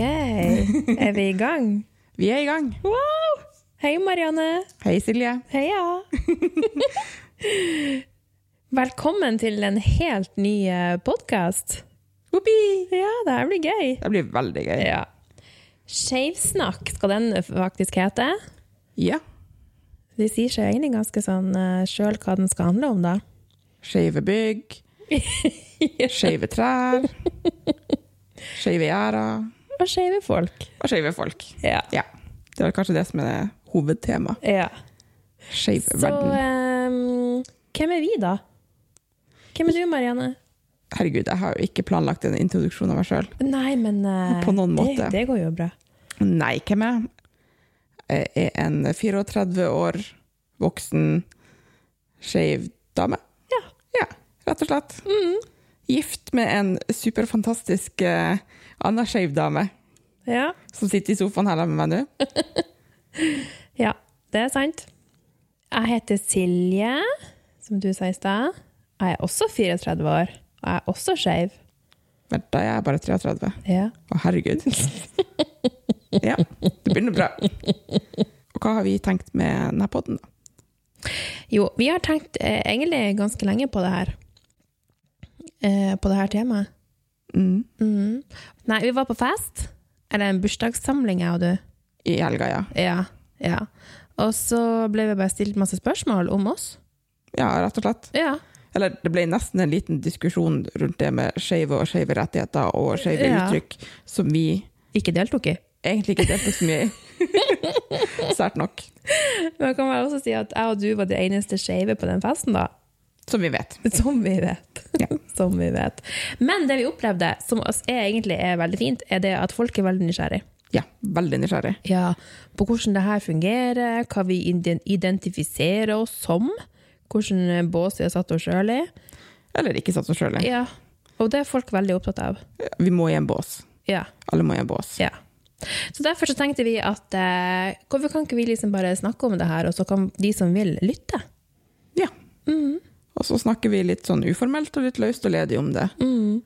Ok, er vi i gang? Vi er i gang. Wow! Hei, Marianne. Hei, Silje. Heia. Velkommen til en helt ny podkast. Whoopi! Ja, det her blir gøy. Det blir veldig gøy. Ja. Skeivsnakk skal den faktisk hete. Ja. De sier seg egentlig ganske sånn uh, sjøl hva den skal handle om, da. Skeive bygg. Skeive trær. Skeive gjerder. Og skeive folk. Og skeive folk. Ja. Ja. Det var kanskje det som er hovedtemaet. ja. Skeiv Så verden. ehm, hvem er vi, da? Hvem er du, Marianne? Herregud, jeg har jo ikke planlagt en introduksjon av meg sjøl. Nei, men På noen det, måte. det går jo bra. Nei, hvem er jeg? Jeg er en 34 år voksen skeiv dame. Ja. Ja, rett og slett. Gift med en superfantastisk uh, anna skeiv dame Ja. som sitter i sofaen her med meg nå. ja, det er sant. Jeg heter Silje, som du sa i stad. Jeg er også 34 år, og jeg er også skeiv. Men da er jeg bare 33. Ja. Å, herregud. Ja, det begynner bra. Og hva har vi tenkt med denne podden, da? Jo, vi har tenkt eh, egentlig ganske lenge på det her. Eh, på det her temaet. Mm. Mm. Nei, vi var på fest. Eller en bursdagssamling, jeg og du. I helga, ja. Ja, ja. Og så ble vi bare stilt masse spørsmål om oss. Ja, rett og slett. Ja. Eller det ble nesten en liten diskusjon rundt det med skeive og skeive rettigheter og skeive Ja. uttrykk, som vi Ikke deltok i. egentlig ikke deltok så mye i. Sært nok. Men man kan vel også si at jeg og du var de eneste skeive på den festen, da. Som vi vet. Som vi vet. Ja. Som vi vet. Men det vi opplevde, som er egentlig er veldig fint, er det at folk er veldig nysgjerrig. Ja, veldig nysgjerrig. Ja, på hvordan det her fungerer, hva vi identifiserer oss som, hvordan bås vi har satt oss sjøl i. Eller ikke satt oss sjøl i. Ja, og det er folk veldig opptatt av. Vi må i en bås. Ja, Alle må i en bås. ja. Så derfor så tenkte vi at eh, hvorfor kan ikke vi liksom bare snakke om det her, og så kan de som vil, lytte? Ja. Og så snakker vi litt sånn uformelt og litt løst og ledig om det. Mm.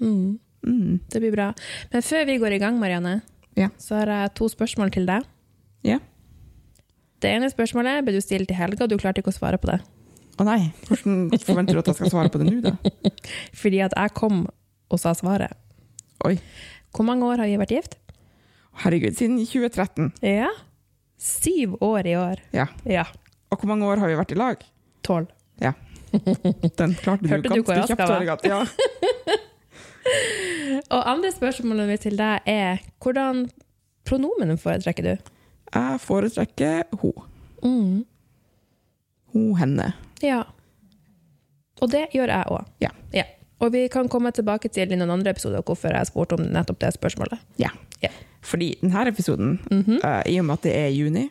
Mm. Mm. Det blir bra. Men før vi går i gang, Marianne, Ja. så har jeg to spørsmål til deg. Ja. Det ene spørsmålet ble du stilt i helga, og du klarte ikke å svare på det. Å nei, hvordan forventer du at jeg skal svare på det nå, da? Fordi at jeg kom og sa svaret. Oi. Hvor mange år har vi vært gift? Herregud, siden 2013. Ja. Syv år i år. Ja. Ja. Og hvor mange år har vi vært i lag? Tolv. Den klarte du Hørte ganske du kjapt. var? Ja. Og andre spørsmålet mitt til deg er hvordan pronomen foretrekker du? Jeg foretrekker ho. Mm. Ho, henne. Ja. Og det gjør jeg òg. Ja. Og vi kan komme tilbake til i noen andre episoder hvorfor jeg spurte om nettopp det spørsmålet. Ja. Ja. Fordi denne episoden, mm -hmm. uh, i og med at det er juni,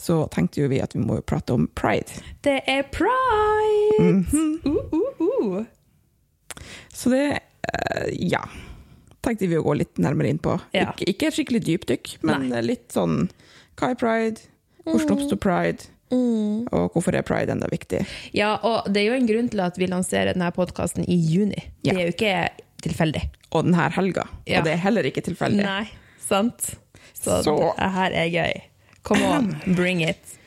så tenkte jo vi at vi må prate om pride. Det er pride! Mhm. uh, uh, uh. Så det, eh, ja, tenkte vi å gå litt nærmere inn på. Ja. Ikke, ikke et skikkelig dypdykk, men litt sånn, hva er pride? Hvordan oppsto pride? Mm. Og hvorfor er pride enda viktig? Ja, og det er jo en grunn til at vi lanserer denne podkasten i juni. Ja. Det er jo ikke tilfeldig. Og denne helga. Ja. Og det er heller ikke tilfeldig. Nei, sant? Så, Så- det her er gøy. Come on, bring it.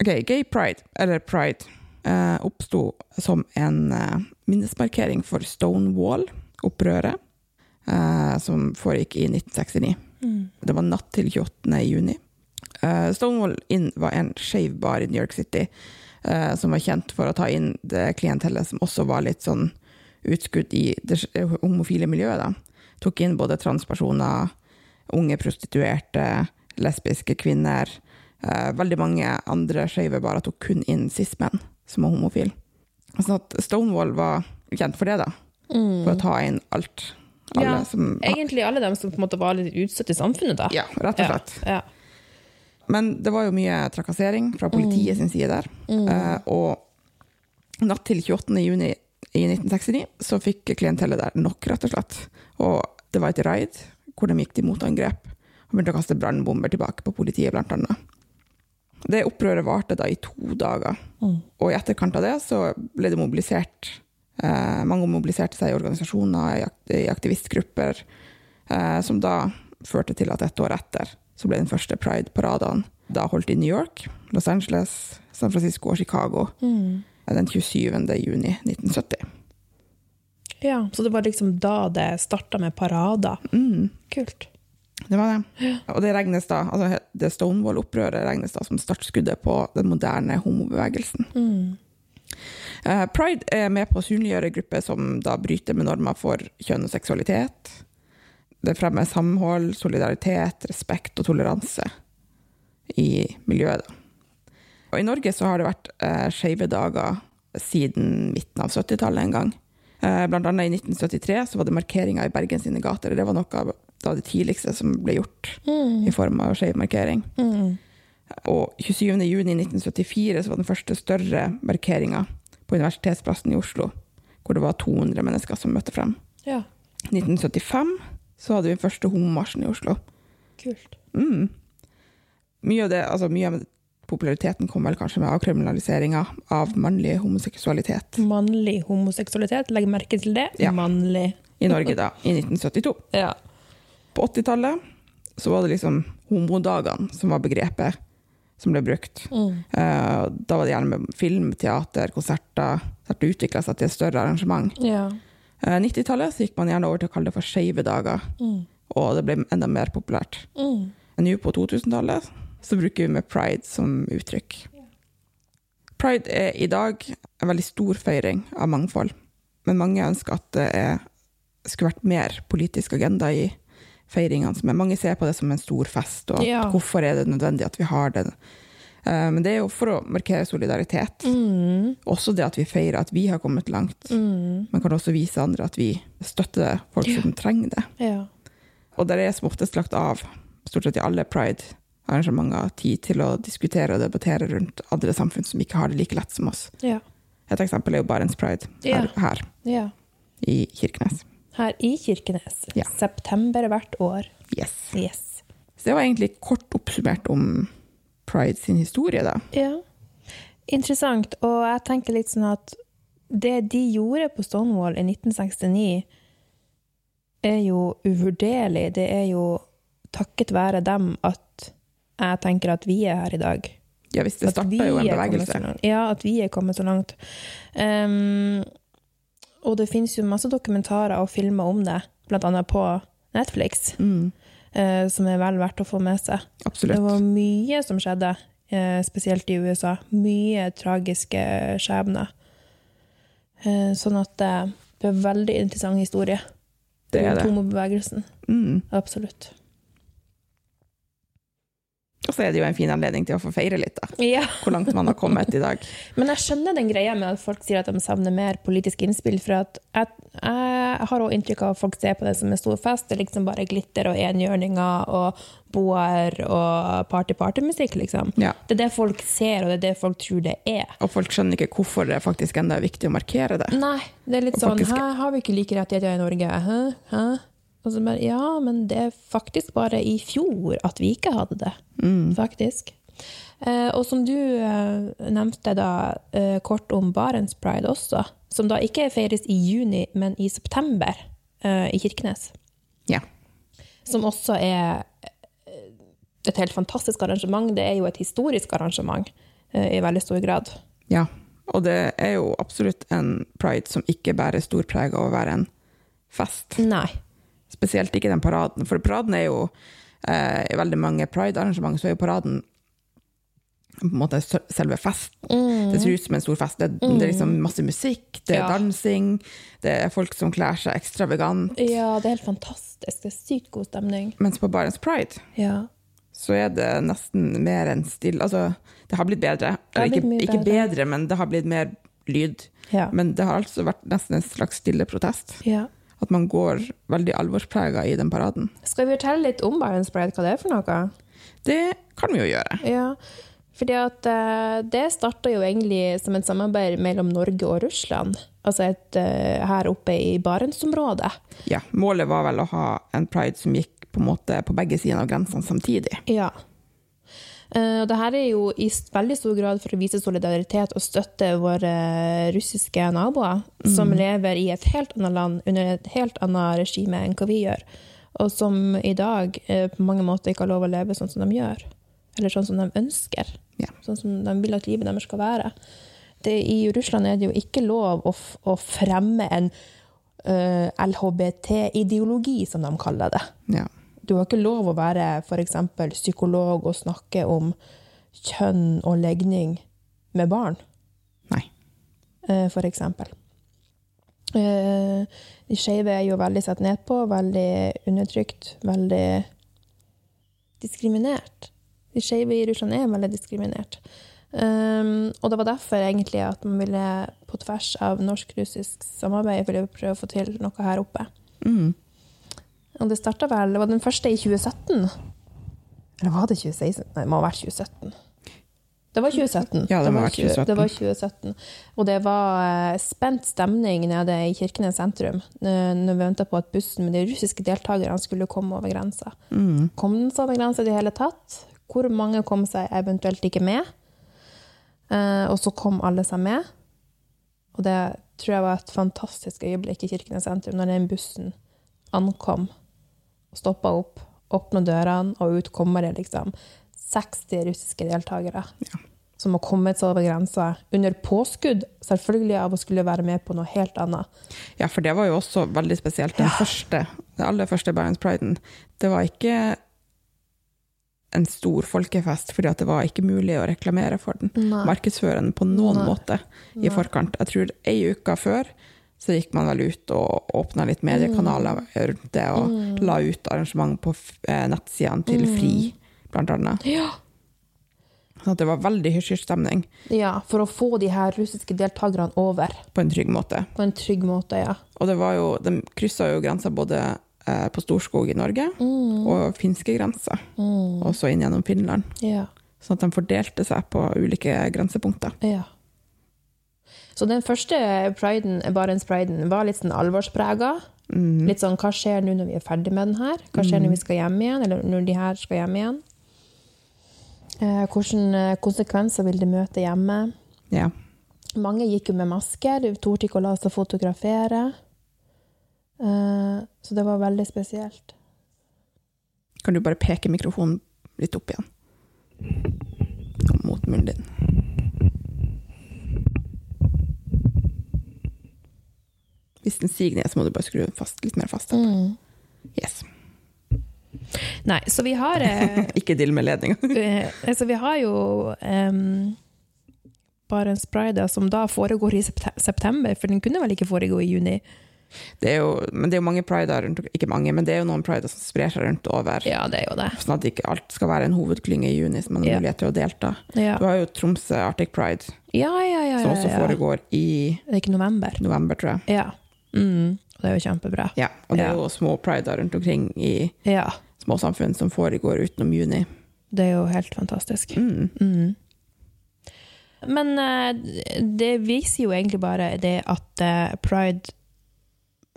Ok, Gay pride, eller pride, eh, oppsto som en eh, minnesmarkering for Stonewall-opprøret, eh, som foregikk i 1969. Det var natt til 28. juni. Eh, Stonewall Inn var en skeiv bar i New York City, eh, som var kjent for å ta inn det klientellet som også var litt sånn utskudd i det homofile miljøet. Da. Tok inn både transpersoner, unge prostituerte, lesbiske kvinner. Eh, veldig mange andre skeive bare tok kun inn cis-menn som var homofile. Sånn at Stonewall var kjent for det, da. For å ta inn alt. Alle Ja, som Egentlig alle dem som på en måte var litt utstøtt i samfunnet, da. Ja, rett og slett. Ja. Men det var jo mye trakassering fra politiet sin side der. Eh, og natt til 28. juni i 1969 så fikk klientellet der nok, rett og slett. Og det var et raid hvor de gikk til motangrep og begynte å kaste brannbomber tilbake på politiet, blant annet. Det opprøret varte da i to dager, og i etterkant av det så ble det mobilisert. Eh, mange mobiliserte seg i organisasjoner, i, aktivistgrupper, eh, som da førte til at et år etter så ble den første Pride-paraden da holdt i New York, Los Angeles, San Francisco og Chicago Mm. den 27. juni 1970. Ja, så det var liksom da det starta med parader. Mm, Kult. Det var det. Og det regnes da, altså det Stonewall-opprøret regnes da som startskuddet på den moderne homobevegelsen. Mm. Uh, Pride er med på å synliggjøre grupper som da bryter med normer for kjønn og seksualitet. Det fremmer samhold, solidaritet, respekt og toleranse i miljøet. Da. Og I Norge så har det vært uh, skeive dager siden midten av 70-tallet en gang. Eh, blant annet i 1973 så var det markeringer i Bergen sine gater. Det var noe av det tidligste som ble gjort Mm. i form av skeiv markering. Mm. Og 27.6.1974 var den første større markeringa på Universitetsplassen i Oslo, hvor det var 200 mennesker som møtte frem. Ja, 1975 så hadde vi den første homomarsjen i Oslo. kult. Mm. Mye av det, altså mye av populariteten kom vel kanskje med avkriminaliseringa av mannlig homoseksualitet Mannlig homoseksualitet, legg merke til det. Ja. Mannlig. i Norge da, i 1972. Ja. På 80-tallet så var det liksom homodagene som var begrepet som ble brukt. Mm. Uh, Da var det gjerne med film, teater, konserter. Det utvikla seg til et større arrangement. Ja. Uh, 90-tallet gikk man gjerne over til å kalle det for skeive dager, Mm. og det ble enda mer populært. Mm. Nå på 2000-tallet så bruker vi med pride som uttrykk. Pride er i dag en veldig stor feiring av mangfold, men mange ønsker at det er, skulle vært mer politisk agenda i feiringene. som er- Mange ser på det som en stor fest, og Ja. hvorfor er det nødvendig at vi har det? Eh, Men det er jo for å markere solidaritet. Mm. Også det at vi feirer at vi har kommet langt. Mm. Man kan også vise andre at vi støtter folk Ja. som trenger det. Ja. Og der er som oftest lagt av, stort sett i alle pride-arrangementer, tid til å diskutere og debattere rundt andre samfunn som ikke har det like lett som oss. Ja. Et eksempel er jo Barents Pride her, Ja. her ja. i Kirkenes. Her i Kirkenes. Ja. September hvert år. Yes. Yes. Så det var egentlig kort oppsummert om pride sin historie, da. Ja. Interessant. Og jeg tenker litt sånn at det de gjorde på Stonewall i 1969, er jo uvurderlig. Det er jo takket være dem at jeg tenker at vi er her i dag. Ja visst, det starta jo en bevegelse. Ja, at vi er kommet så langt. Ehm, og det finnes jo masse dokumentarer og filmer om det, annet på Netflix, Mm, eh, som er vel verdt å få med seg. Det var mye som skjedde, eh, spesielt i USA. Mye tragiske skjebner. Eh, sånn at eh, det er en veldig interessant historie. Det er det. Homobevegelsen. Mm. Absolutt. Og så er det jo en fin anledning til å få feire litt, da. Ja. Hvor langt man har kommet i dag. Men jeg skjønner den greia med at folk sier at de savner mer politisk innspill. For at jeg, jeg har også inntrykk av at folk ser på det som en stor fest. Det er liksom bare glitter og enhjørninger og boer og party-party-musikk, liksom. Ja. Det er det folk ser, og det er det folk tror det er. Og folk skjønner ikke hvorfor det faktisk enda er viktig å markere det. Nei, det er litt Og sånn faktisk- Hæ, har vi ikke like rettigheter i Norge? Hæ? Hæ? Og så bare, ja, men det er faktisk bare i fjor at vi ikke hadde det. Faktisk. Eh, og som du eh, nevnte da eh, kort om Barents Pride også, som da ikke feires i juni, men i september eh, i Kirkenes. Ja. Som også er eh, et helt fantastisk arrangement. Det er jo et historisk arrangement eh, i veldig stor grad. Ja, og det er jo absolutt en pride som ikke bærer stor preg av å være en fest. Nei. Spesielt ikke den paraden, for paraden er jo eh, I veldig mange pride-arrangement så er jo paraden på en måte se- selve festen. Det ser ut som en stor fest. Det, det er liksom masse musikk, det er Ja. dansing, det er folk som kler seg ekstravagant. Ja, det er helt fantastisk. Det er sykt god stemning. Mens på Barents Pride Ja. så er det nesten mer enn stille Altså, det har blitt bedre. Har blitt ikke, ikke bedre. bedre, men det har blitt mer lyd. Ja. Men det har altså vært nesten en slags stille protest. ja. At man går veldig alvorsprega i den paraden. Skal vi fortelle litt om Barents Pride, hva det er for noe? Det kan vi jo gjøre. Ja, fordi at uh, det starta jo egentlig som et samarbeid mellom Norge og Russland. Altså et, uh, her oppe i Barentsområdet. Ja, Målet var vel å ha en pride som gikk på måte på begge sider av grensene samtidig. Ja. Eh, Og det her er jo i veldig stor grad for å vise solidaritet og støtte våre russiske naboer, som lever i et helt annet land under et helt annet regime enn hva vi gjør. og som i dag eh, på mange måter ikke har lov å leve sånn som de gjør. Eller sånn som de ønsker. Ja. Sånn som de vil at livet deres skal være. Det, I Russland er det jo ikke lov å, å fremme en uh, LHBT-ideologi, som de kaller det. Ja. Du har ikke lov å være f.eks. psykolog og snakke om kjønn og legning med barn, Nei. eh, for eksempel. Eh, De skeive er jo veldig sett ned på, veldig undertrykt, veldig diskriminert. De skeive i Russland er veldig diskriminert. Um, og det var derfor egentlig at man ville på tvers av norsk-russisk samarbeid ville prøve å få til noe her oppe. Mm. Og det starta vel Det var den første i 2017. Eller var det 2016? Nei, det må ha vært 2017. Det var 2017. Ja, det var vært 2017. Det var 2017. Og det var eh, spent stemning nede i Kirkenes sentrum når vi venta på at bussen med de russiske deltakerne skulle komme over grensa. Mm. Kom den seg over grensa i det hele tatt? Hvor mange kom seg eventuelt ikke med? Eh, og så kom alle seg med. Og det tror jeg var et fantastisk øyeblikk i Kirkenes sentrum, når den bussen ankom og stoppa opp, åpna dørene, og ut kommer det liksom 60 russiske deltakere. Som har kommet seg over grensa under påskudd, selvfølgelig av å skulle være med på noe helt annet. Ja, for det var jo også veldig spesielt. Den første, den aller første Bergens Priden, det var ikke en stor folkefest, fordi det var ikke mulig å reklamere for den. Nei. Markedsføre den på noen Nei. måte i Nei. forkant. Jeg tror ei uke før så gikk man vel ut og åpna litt mediekanaler rundt det, og Mm. la ut arrangement på eh, nettsidene til FRI, blant annet. Ja. Så at det var veldig hysj-hysj-stemning ja, for å få de her russiske deltakerne over på en trygg måte. på en trygg måte, ja. Og det var jo, de kryssa jo grensa både eh, på Storskog i Norge Mm. og finske grenser, også inn gjennom Finland. Ja. Sånn at de fordelte seg på ulike grensepunkter. ja. Så den første priden, Barentspriden var litt sånn alvorsprega. Mm. Litt sånn hva skjer nå når vi er ferdig med den her? Hva skjer når vi skal hjem igjen, eller når de her skal hjem igjen? Eh, hvilke eh, konsekvenser vil det møte hjemme? Ja. Mange gikk jo med masker, de torde ikke å la seg fotografere. Eh, så det var veldig spesielt. Kan du bare peke mikrofonen litt opp igjen? Mot munnen din. Hvis den siger ned, så må du bare skru fast, litt mer fast. Yes. Nei, så vi har eh, Ikke dill med ledninga. Eh, altså, vi har jo um, Barents Pride, som da foregår i september, for den kunne vel ikke foregå i juni? Det er jo, men det er jo mange prider rundt Ikke mange, men det er jo noen prider som sprer seg rundt over. Ja, det er jo det. Sånn at ikke alt skal være en hovedklynge i juni, så man har Ja. mulighet til å delta. Ja, Du har jo Tromsø Arctic Pride, ja, ja. ja, som også foregår i Det er ikke november. november, tror jeg. Ja. Mm, det er jo kjempebra. Ja, og det er jo små prider rundt omkring i Ja, småsamfunn som foregår utenom juni. det er jo helt fantastisk. Mm. Mm. Men eh, det viser jo egentlig bare det at eh, pride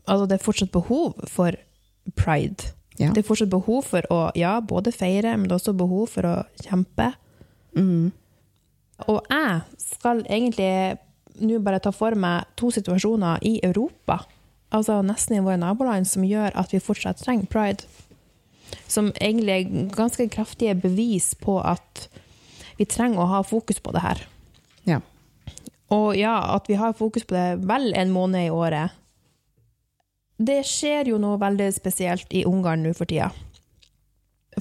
Altså, det er fortsatt behov for pride. Ja. Det er fortsatt behov for å ja, både feire, men det er også behov for å kjempe. Mm. Og jeg skal egentlig nå bare ta for meg to situasjoner i Europa, altså nesten i våre naboland, som gjør at vi fortsatt trenger pride. Som egentlig er ganske kraftige bevis på at vi trenger å ha fokus på det her. Ja. Og ja, at vi har fokus på det vel en måned i året. Det skjer jo noe veldig spesielt i Ungarn nå for tida.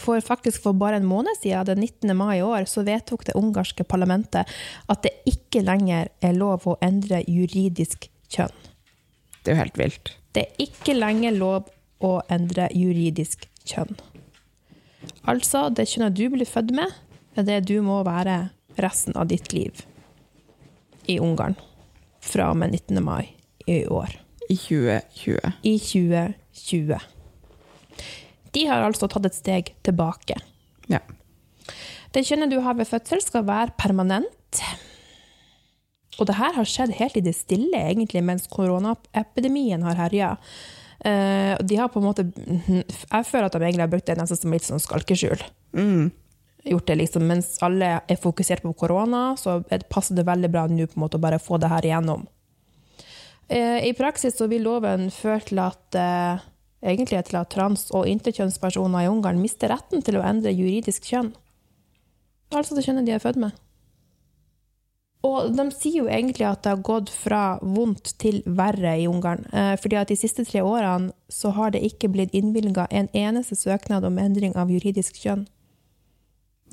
For faktisk for bare en måned siden, den 19. mai i år, så vedtok det ungarske parlamentet at det ikke lenger er lov å endre juridisk kjønn. Det er jo helt vilt. Det er ikke lenger lov å endre juridisk kjønn. Altså, det kjønnet du blir født med, er det du må være resten av ditt liv i Ungarn. Fra og med 19. mai i år. I 2020. I 2020. De har altså tatt et steg tilbake. Ja. Det kjønnet du har ved fødsel, skal være permanent. Og det her har skjedd helt i det stille, egentlig, mens koronaepidemien har herja. Eh, de har på en måte Jeg føler at de egentlig har brukt det nesten som litt sånn skalkeskjul. Mm. Gjort det liksom, Mens alle er fokusert på korona, så er passer det veldig bra nå på en måte å bare få det her igjennom. Eh, I praksis så vil loven føre til at eh, egentlig til at trans- og interkjønnspersoner i Ungarn mister retten til å endre juridisk kjønn. Altså det kjønnet de er født med. Og de sier jo egentlig at det har gått fra vondt til verre i Ungarn. Eh, fordi at de siste tre årene så har det ikke blitt innvilga en eneste søknad om endring av juridisk kjønn.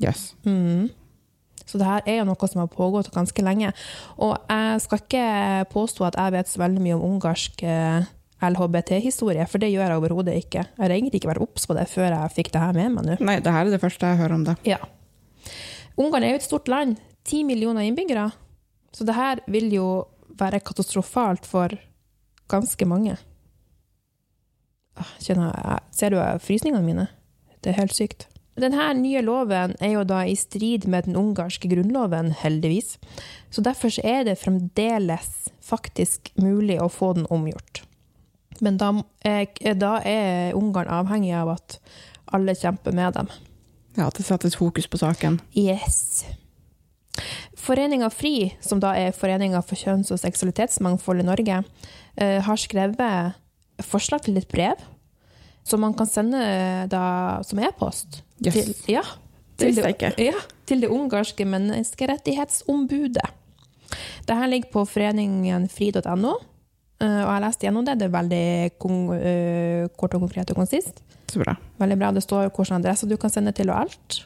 Yes. Mm. Så det her er jo noe som har pågått ganske lenge. Og jeg skal ikke påstå at jeg vet så veldig mye om ungarsk eh, LHBT-historie, for det gjør jeg overhodet ikke. Jeg har egentlig ikke vært obs på det før jeg fikk det her med meg nå. Nei, det her er det første jeg hører om det. Ja. Ungarn er jo et stort land. Ti millioner innbyggere. Så det her vil jo være katastrofalt for ganske mange. Ah, Kjenner jeg, ser du frysningene mine? Det er helt sykt. Denne nye loven er jo da i strid med den ungarske grunnloven, heldigvis. Så derfor er det fremdeles faktisk mulig å få den omgjort. Men da er, da er Ungarn avhengig av at alle kjemper med dem. Ja, At det settes fokus på saken. Yes. Foreninga FRI, som da er Foreninga for kjønns- og seksualitetsmangfold i Norge, eh, har skrevet forslag til et brev som man kan sende da som e-post. Yes. Til, ja, det. Ja, til det ungarske menneskerettighetsombudet. Dette ligger på foreningen fri.no, eh, og jeg har lest gjennom det. Det er veldig eh, kort og konkret og konsist. Så bra. Veldig bra. Det står hvilken adresse du kan sende til og alt.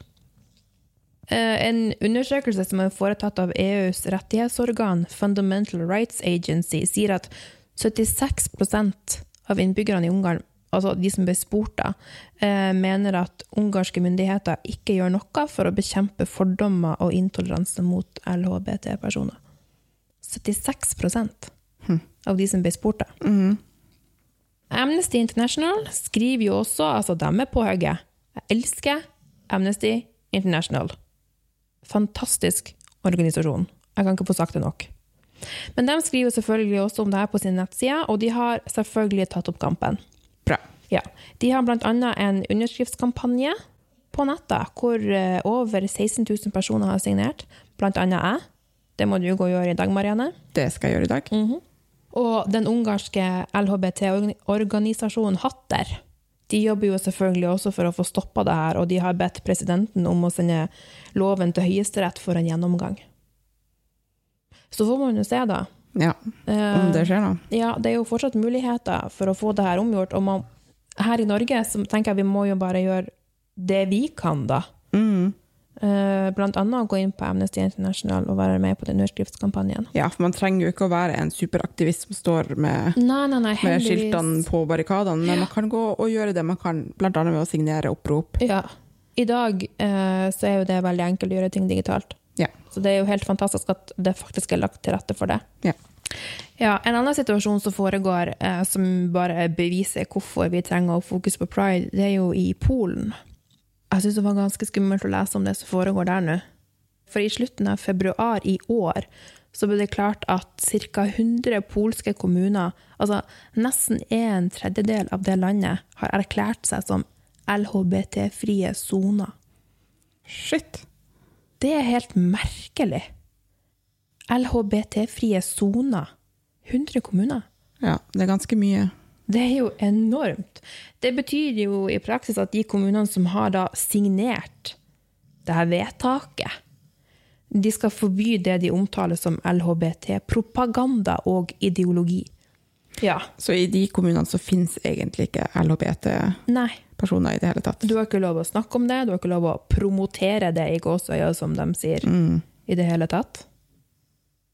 Eh, En undersøkelse som er foretatt av EUs rettighetsorgan Fundamental Rights Agency, sier at 76% av innbyggerne i Ungarn, altså de som ble spurt, da, eh, mener at ungarske myndigheter ikke gjør noe for å bekjempe fordommer og intoleranse mot LHBT-personer. 76 av de som ble spurt. Mm. Mhm. Amnesty International skriver jo også, altså de er på hugget. Jeg elsker Amnesty International. Fantastisk organisasjon. Jeg kan ikke få sagt det nok. Men de skriver selvfølgelig også om det her på sin nettside, og de har selvfølgelig tatt opp kampen. Bra. Ja. De har annet en underskriftskampanje på nettet, hvor eh, over 16 000 personer har signert, annet jeg. Det må du gå og gjøre i dag, Marianne. Det skal jeg gjøre i dag. Mhm. Og den ungarske LHBT-organisasjonen Hatter de jobber jo selvfølgelig også for å få stoppa det her, og de har bedt presidenten om å sende loven til Høyesterett for en gjennomgang. Så får man jo se, da. Ja, Om det skjer da. Ja, det er jo fortsatt muligheter for å få det her omgjort. Og man, her i Norge så tenker jeg vi må jo bare gjøre det vi kan, da. Mm. Eh, Blant annet gå inn på Amnesty International og være med på den underskriftskampanjen. Ja, for man trenger jo ikke å være en superaktivist som står med, Nei, nei, nei, med skiltene på barrikadene, men man kan gå og gjøre det man kan, annet ved å signere opprop. Ja. I dag eh, så er jo det veldig enkelt å gjøre ting digitalt. Ja. Så det er jo helt fantastisk at det faktisk er lagt til rette for det. Ja. Ja, En annen situasjon som foregår, eh, som bare beviser hvorfor vi trenger å fokusere på pride, det er jo i Polen. Jeg syns det var ganske skummelt å lese om det som foregår der nå. For i slutten av februar i år så ble det klart at ca. 100 polske kommuner, altså nesten en tredjedel av det landet, har erklært seg som LHBT-frie soner. Shit. Det er helt merkelig. LHBT-frie soner. 100 kommuner. Ja, det er ganske mye. Det er jo enormt. Det betyr jo i praksis at de kommunene som har da signert det her vedtaket, de skal forby det de omtaler som LHBT-propaganda og ideologi. Ja. Så i de kommunene så finnes egentlig ikke LHBT-personer i det hele tatt. Du har ikke lov å snakke om det, du har ikke lov å promotere det i gåsøya, som de sier, Mm. i det hele tatt.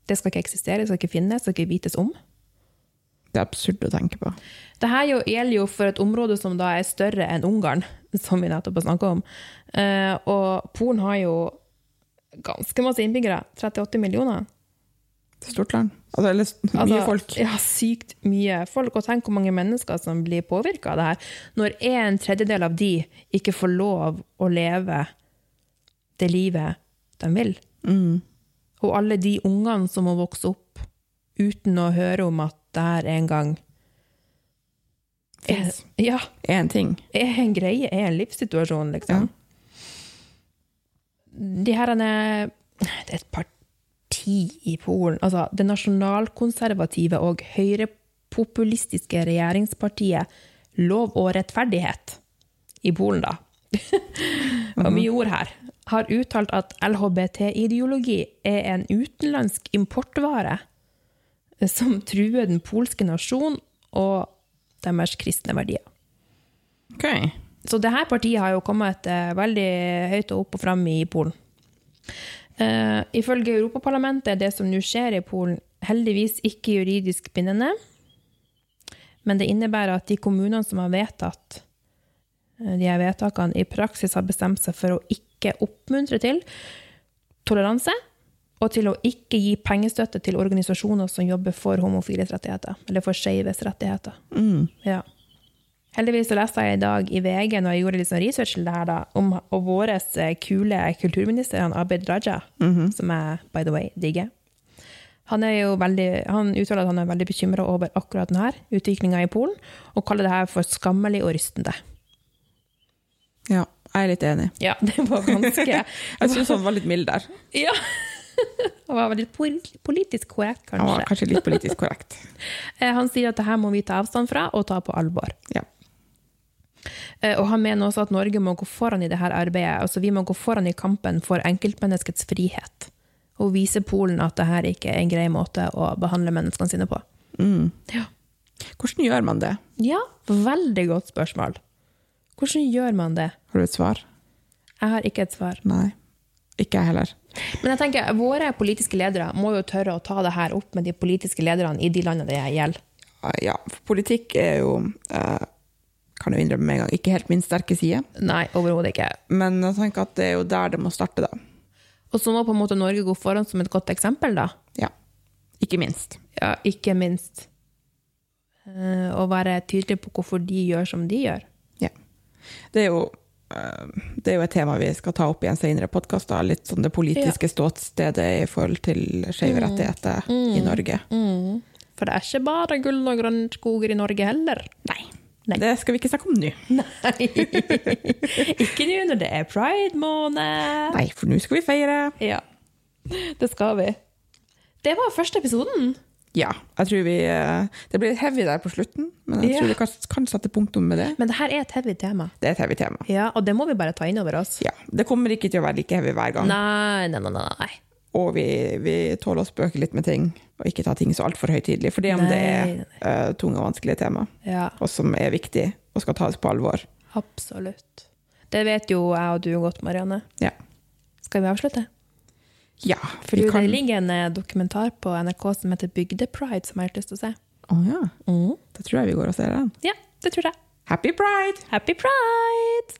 Det skal ikke eksistere, det skal ikke finnes, det skal ikke vites om. Det er absurd å tenke på. Dette her gjelder jo for et område som da er større enn Ungarn, som vi nettopp har snakket om. Eh, og Polen har jo ganske masse innbyggere. 38 millioner. Det er stort land. Altså, eller mye Altså, folk. Ja, sykt mye folk. Og tenk hvor mange mennesker som blir påvirka av det her. Når en tredjedel av de ikke får lov å leve det livet de vil. Mm. Og alle de ungene som må vokse opp uten å høre om at det her en gang er, ja, en ting. er en greie, er en livssituasjon, liksom. De her er Det er et parti i Polen. Altså, det nasjonalkonservative og høyrepopulistiske regjeringspartiet lov og rettferdighet i Polen, da. og mye ord her. Har uttalt at LHBT-ideologi er en utenlandsk importvare som truer den polske nasjonen og deres kristne verdier. Okay. Så det her partiet har jo kommet eh, veldig høyt opp og fram i Polen. Uh, ifølge Europaparlamentet er det som nå skjer i Polen, heldigvis ikke juridisk bindende. Men det innebærer at de kommunene som har vedtatt eh, de her vedtakene, i praksis har bestemt seg for å ikke oppmuntre til toleranse, og til å ikke gi pengestøtte til organisasjoner som jobber for homofiles rettigheter, eller for skeives rettigheter. Mm. Ja. Heldigvis så leste jeg i dag i VG når jeg gjorde litt sånn research til det her, da, om vår kule kulturminister, han Abid Raja, som jeg by the way digger. Han, er jo veldig, han uttaler at han er veldig bekymra over akkurat denne utviklinga i Polen, og kaller det her for skammelig og rystende. Ja, jeg er litt enig. Ja, det var ganske Jeg syns han var litt mild der. Ja! Han var litt politisk korrekt, Han var kanskje. kanskje litt politisk korrekt. Eh, Han sier at det her må vi ta avstand fra og ta på alvor. Ja. Eh, Og han mener også at Norge må gå foran i dette arbeidet. Altså vi må gå foran i kampen for enkeltmenneskets frihet. Og vise Polen at dette ikke er en grei måte å behandle menneskene sine på. Mm. Ja. Hvordan gjør man det? ja, veldig godt spørsmål. Hvordan gjør man det? Har du et svar? Jeg har ikke et svar. Nei. Ikke jeg heller. Men jeg tenker, våre politiske ledere må jo tørre å ta det her opp med de politiske lederne i de landene det gjelder. Ja, for politikk er jo eh, Kan jeg innrømme med en gang, ikke helt min sterke side. Nei, overhodet ikke. Men jeg tenker at det er jo der det må starte, da. Og så må på en måte Norge gå foran som et godt eksempel, da. Ja. Ikke minst. Ja, ikke minst. Å være tydelig på hvorfor de gjør som de gjør. Ja. Det er jo eh, det er jo et tema vi skal ta opp i en senere podkast. Litt sånn det politiske ståstedet i forhold til skeive rettigheter i Norge. For det er ikke bare gull og grønne skoger i Norge heller. Nei. Nei. Det skal vi ikke snakke om nå. Nei. ikke nå når det er pride-måned. Nei, for nå skal vi feire. Ja, det skal vi. Det var første episoden. Ja, jeg tror vi eh, Det blir litt heavy der på slutten, men jeg Ja. tror vi kan, kan sette punktum med det. Men det her er et heavy tema. Det er et heavy tema. Ja, og det må vi bare ta inn over oss. Ja, Det kommer ikke til å være like heavy hver gang. Nei, nei, nei, nei. Og vi, vi tåler å spøke litt med ting, og ikke ta ting så altfor høytidelig. For det om det er eh, tunge og vanskelige tema, Ja, og som er viktig og skal tas på alvor. absolutt. Det vet jo jeg og du godt, Marianne. Ja. Skal vi avslutte? Ja For kan det ligger en eh, dokumentar på NRK som heter Bygdepride, som jeg har lyst til å se. Å ja. Da tror jeg vi går og ser den. Ja, det tror jeg. Happy pride! Happy pride!